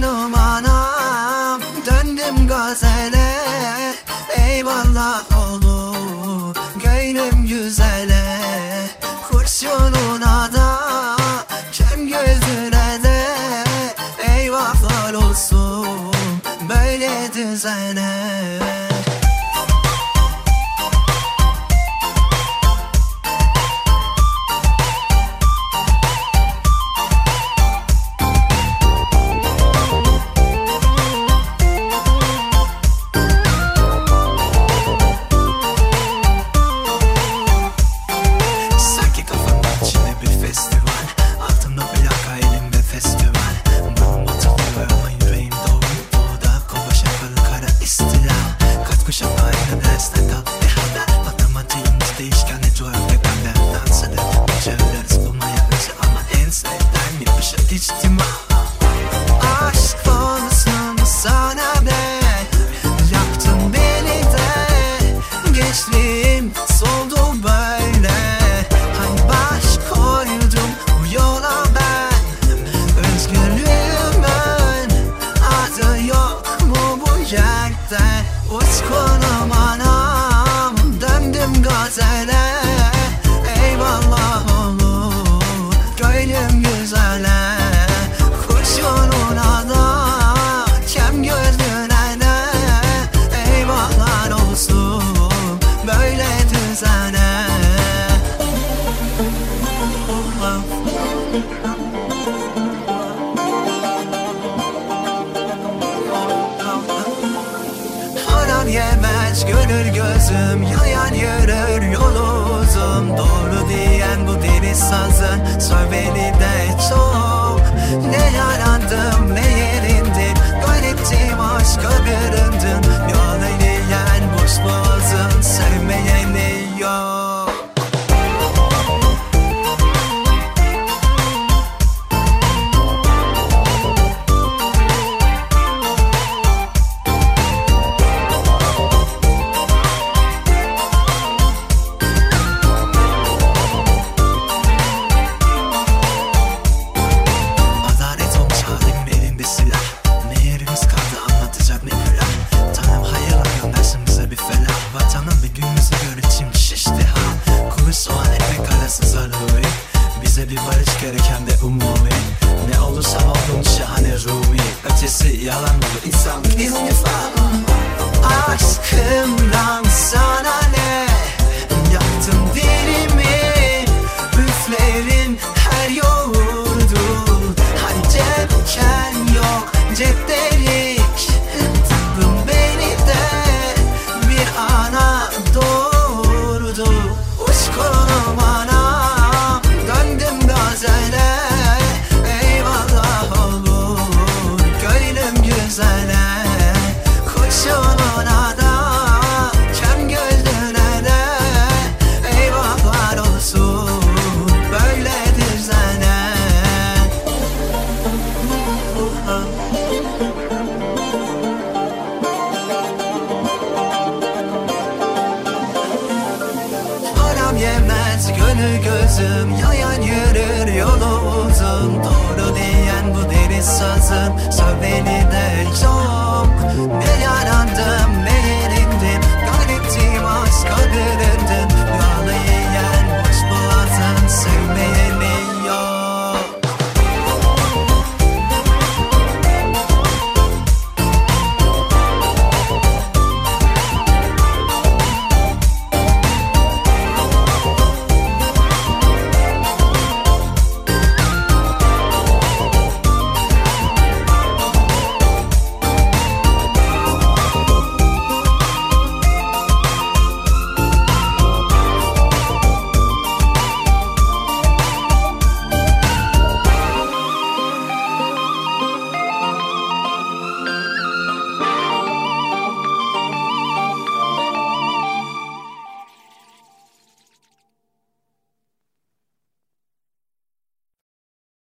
canım anam Döndüm gazele. Eyvallah oldu Gönlüm güzele. Kurşununa da Kem gözüne de. Eyvahlar olsun Böyle düzene. Gazele Eyvallah olur. Gönlüm güzele Kurşununa da kem gözüne de Eyvahlar olsun. Böyle düzene. Haram yemez gönül gözüm Yayan yürür yolu uzun. Doğru diyen bu deniz sazın Söyledi de çok. Ne yarandım ne yerindim Bize bir barış gereken de umumi. Ne olursa olgun şahane Rumi Ötesi yalan olur. İnsanlık istifa yemez gönül gözüm Yayan yürür yolu uzun. Doğru diyen bu deniz sazın. Söyleni de